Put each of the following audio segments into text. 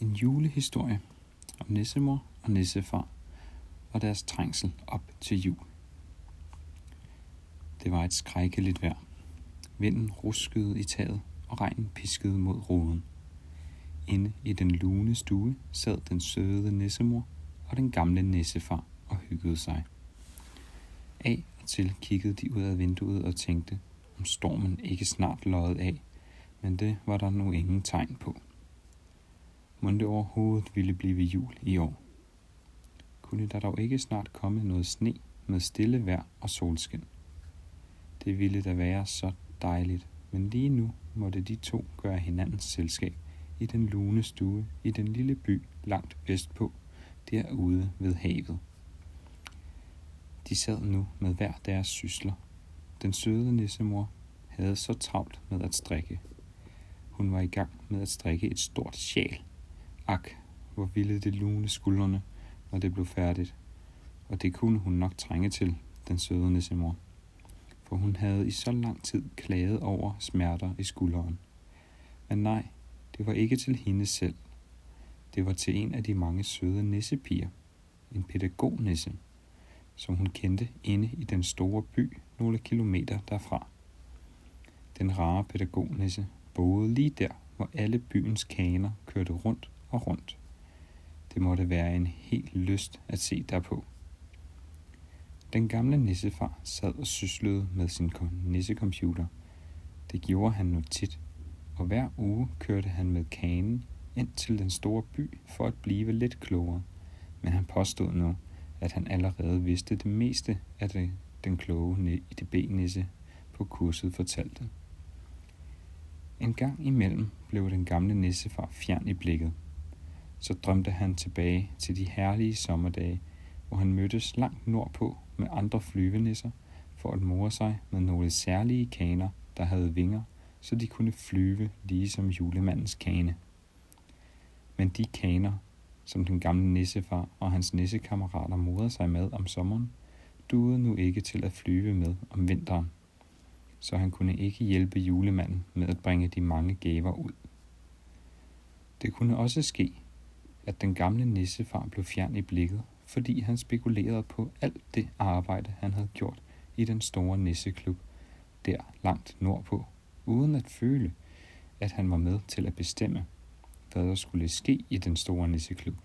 En julehistorie om nissemor og nissefar og deres trængsel op til jul. Det var et skrækkeligt vejr. Vinden ruskede i taget, og regnen piskede mod roden. Inde i den lune stue sad den søde nissemor og den gamle nissefar og hyggede sig. Af og til kiggede de ud af vinduet og tænkte, om stormen ikke snart løjede af, men det var der nu ingen tegn på. Må det overhovedet ville blive jul i år. Kunne der dog ikke snart komme noget sne med stille vejr og solskin. Det ville da være så dejligt, men lige nu måtte de to gøre hinandens selskab i den lune stue i den lille by langt vestpå, derude ved havet. De sad nu med hver deres sysler. Den søde nissemor havde så travlt med at strikke. Hun var i gang med at strikke et stort sjal. Ak, hvor ville det lune skuldrene, når det blev færdigt. Og det kunne hun nok trænge til, den søde nissemor. For hun havde i så lang tid klaget over smerter i skulderen. Men nej, det var ikke til hende selv. Det var til en af de mange søde nissepiger. En pædagognisse, som hun kendte inde i den store by nogle kilometer derfra. Den rare pædagognisse boede lige der, hvor alle byens kaner kørte rundt og rundt. Det måtte være en helt lyst at se derpå. Den gamle nissefar sad og syslede med sin nissecomputer. Det gjorde han nu tit, og hver uge kørte han med kanen ind til den store by for at blive lidt klogere. Men han påstod nu, at han allerede vidste det meste af det, den kloge IDB-nisse på kurset fortalte. En gang imellem blev den gamle nissefar fjern i blikket. Så drømte han tilbage til de herlige sommerdage, hvor han mødtes langt nordpå med andre flyvenisser for at more sig med nogle særlige kaner, der havde vinger, så de kunne flyve lige som julemandens kane. Men de kaner, som den gamle nissefar og hans nissekammerater morede sig med om sommeren, duede nu ikke til at flyve med om vinteren så han kunne ikke hjælpe julemanden med at bringe de mange gaver ud. Det kunne også ske, at den gamle nissefar blev fjern i blikket, fordi han spekulerede på alt det arbejde, han havde gjort i den store nisseklub, der langt nordpå, uden at føle, at han var med til at bestemme, hvad der skulle ske i den store nisseklub.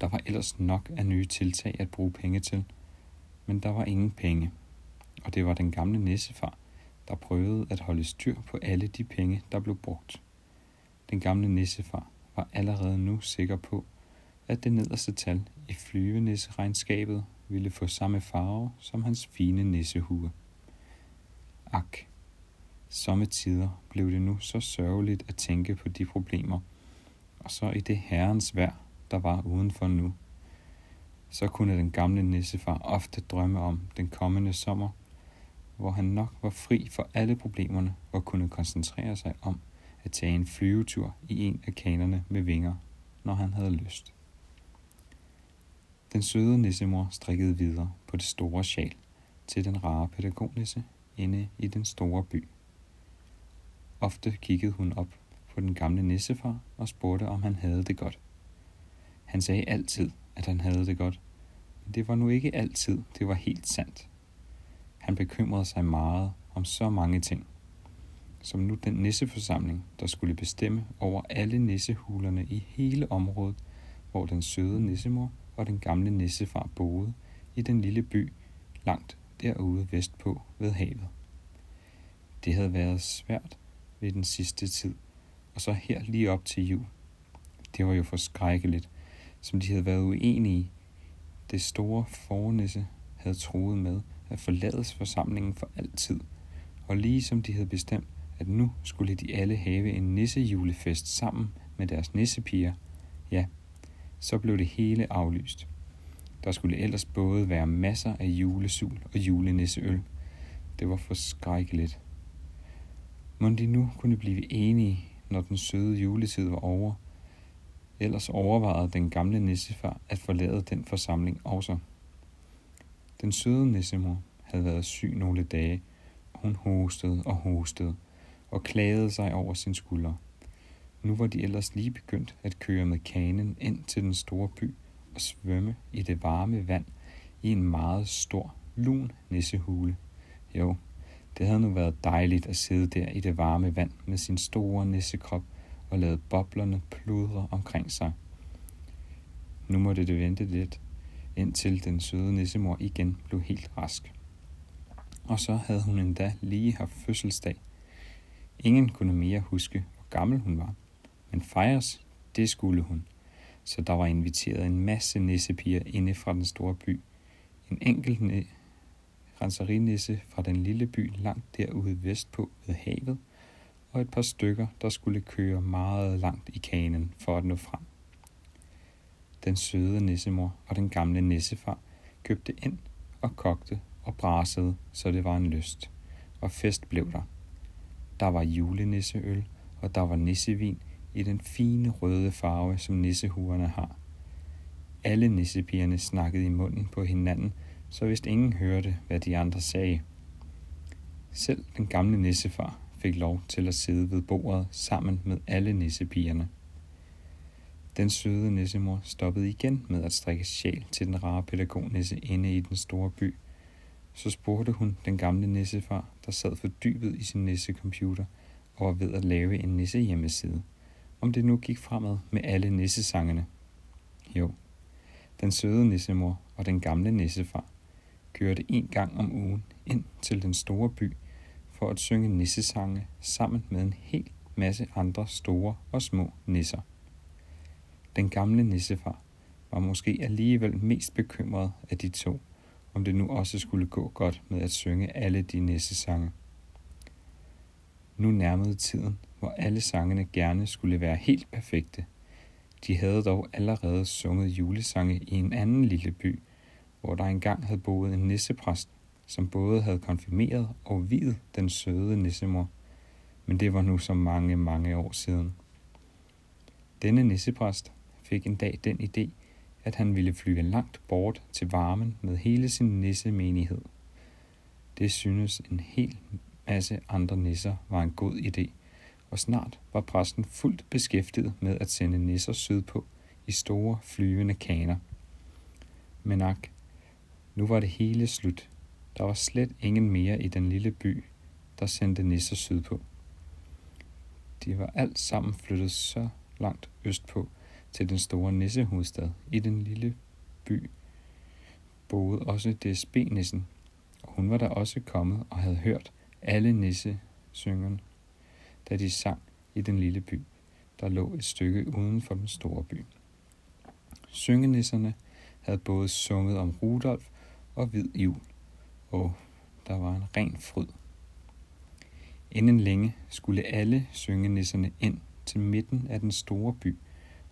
Der var ellers nok af nye tiltag at bruge penge til, men der var ingen penge – og det var den gamle nissefar, der prøvede at holde styr på alle de penge, der blev brugt. Den gamle nissefar var allerede nu sikker på, at det nederste tal i flyvenisseregnskabet ville få samme farve som hans fine nissehue. Ak, somme tider blev det nu så sørgeligt at tænke på de problemer, og så i det herrens vejr, der var udenfor nu. Så kunne den gamle nissefar ofte drømme om den kommende sommer, hvor han nok var fri for alle problemerne og kunne koncentrere sig om at tage en flyvetur i en af kanerne med vinger, når han havde lyst. Den søde nissemor strikkede videre på det store sjal til den rare pædagognisse inde i den store by. Ofte kiggede hun op på den gamle nissefar og spurgte, om han havde det godt. Han sagde altid, at han havde det godt, men det var nu ikke altid, det var helt sandt. Han bekymrede sig meget om så mange ting, som nu den nisseforsamling, der skulle bestemme over alle nissehulerne i hele området, hvor den søde nissemor og den gamle nissefar boede i den lille by langt derude vestpå ved havet. Det havde været svært ved den sidste tid, og så her lige op til jul. Det var jo for skrækkeligt, som de havde været uenige. Det store fornisse havde troet med, at forlades forsamlingen for altid, og lige som de havde bestemt, at nu skulle de alle have en nissejulefest sammen med deres nissepiger, ja, så blev det hele aflyst. Der skulle ellers både være masser af julesul og julenisseøl. Det var for skrækkeligt. Må de nu kunne blive enige, når den søde juletid var over. Ellers overvejede den gamle nissefar at forlade den forsamling også. Den søde nissemor havde været syg nogle dage, og hun hostede og hostede og klagede sig over sin skulder. Nu var de ellers lige begyndt at køre med kanen ind til den store by og svømme i det varme vand i en meget stor, lun nissehule. Jo, det havde nu været dejligt at sidde der i det varme vand med sin store nissekrop og lade boblerne pludre omkring sig. Nu måtte det vente lidt, indtil den søde nissemor igen blev helt rask. Og så havde hun endda lige haft fødselsdag. Ingen kunne mere huske, hvor gammel hun var. Men fejres, det skulle hun. Så der var inviteret en masse nissepiger inde fra den store by. En enkelt renselinisse fra den lille by langt derude vestpå ved havet, og et par stykker, der skulle køre meget langt i kanen for at nå frem. Den søde nissemor og den gamle nissefar købte ind og kogte og brasede, så det var en lyst. Og fest blev der. Der var julenisseøl, og der var nissevin i den fine røde farve, som nissehuerne har. Alle nissepigerne snakkede i munden på hinanden, så hvis ingen hørte, hvad de andre sagde. Selv den gamle nissefar fik lov til at sidde ved bordet sammen med alle nissepigerne. Den søde nissemor stoppede igen med at strikke sjæl til den rare pædagognisse inde i den store by. Så spurgte hun den gamle nissefar, der sad fordybet i sin nissecomputer og var ved at lave en nisse hjemmeside, om det nu gik fremad med alle nissesangene. Jo, den søde nissemor og den gamle nissefar kørte en gang om ugen ind til den store by for at synge nissesange sammen med en hel masse andre store og små nisser. Den gamle nissefar var måske alligevel mest bekymret af de to, om det nu også skulle gå godt med at synge alle de nissesange. Nu nærmede tiden, hvor alle sangene gerne skulle være helt perfekte. De havde dog allerede sunget julesange i en anden lille by, hvor der engang havde boet en nissepræst, som både havde konfirmeret og videt den søde nissemor. Men det var nu så mange, mange år siden. Denne nissepræst fik en dag den idé, at han ville flyve langt bort til varmen med hele sin nissemenighed. Det synes en hel masse andre nisser var en god idé, og snart var præsten fuldt beskæftiget med at sende nisser sydpå i store flyvende kaner. Men ak, nu var det hele slut. Der var slet ingen mere i den lille by, der sendte nisser sydpå. De var alt sammen flyttet så langt østpå til den store nissehovedstad. I den lille by boede også DSB-nissen, og hun var der også kommet og havde hørt alle nissesyngerne, da de sang i den lille by, der lå et stykke uden for den store by. Syngenisserne havde både sunget om Rudolf og hvid jul, og der var en ren fryd. Inden længe skulle alle syngenisserne ind til midten af den store by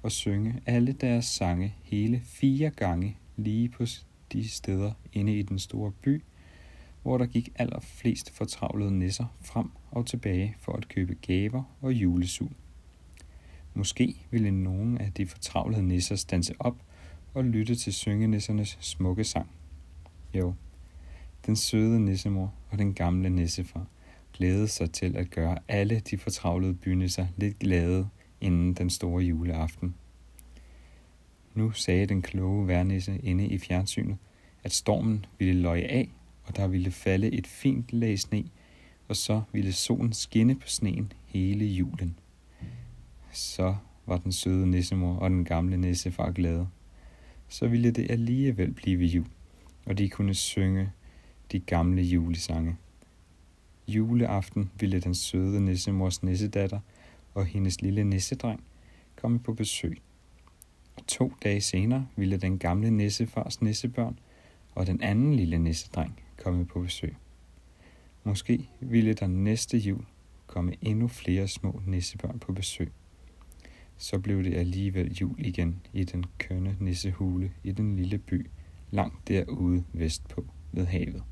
og synge alle deres sange hele fire gange lige på de steder inde i den store by, hvor der gik allerflest fortravlede nisser frem og tilbage for at købe gaver og julesug. Måske ville nogen af de fortravlede nisser stanse op og lytte til syngenissernes smukke sang. Jo, den søde nissemor og den gamle nissefar glædede sig til at gøre alle de fortravlede bynisser lidt glade inden den store juleaften. Nu sagde den kloge værnisse inde i fjernsynet, at stormen ville løje af, og der ville falde et fint lag sne, og så ville solen skinne på sneen hele julen. Så var den søde nissemor og den gamle nissefar glade. Så ville det alligevel blive jul og de kunne synge de gamle julesange. Juleaften ville den søde nissemors nissedatter og hendes lille nissedreng komme på besøg. To dage senere ville den gamle nissefars nissebørn og den anden lille nissedreng komme på besøg. Måske ville der næste jul komme endnu flere små nissebørn på besøg. Så blev det alligevel jul igen i den kønne nissehule i den lille by, langt derude vestpå ved havet.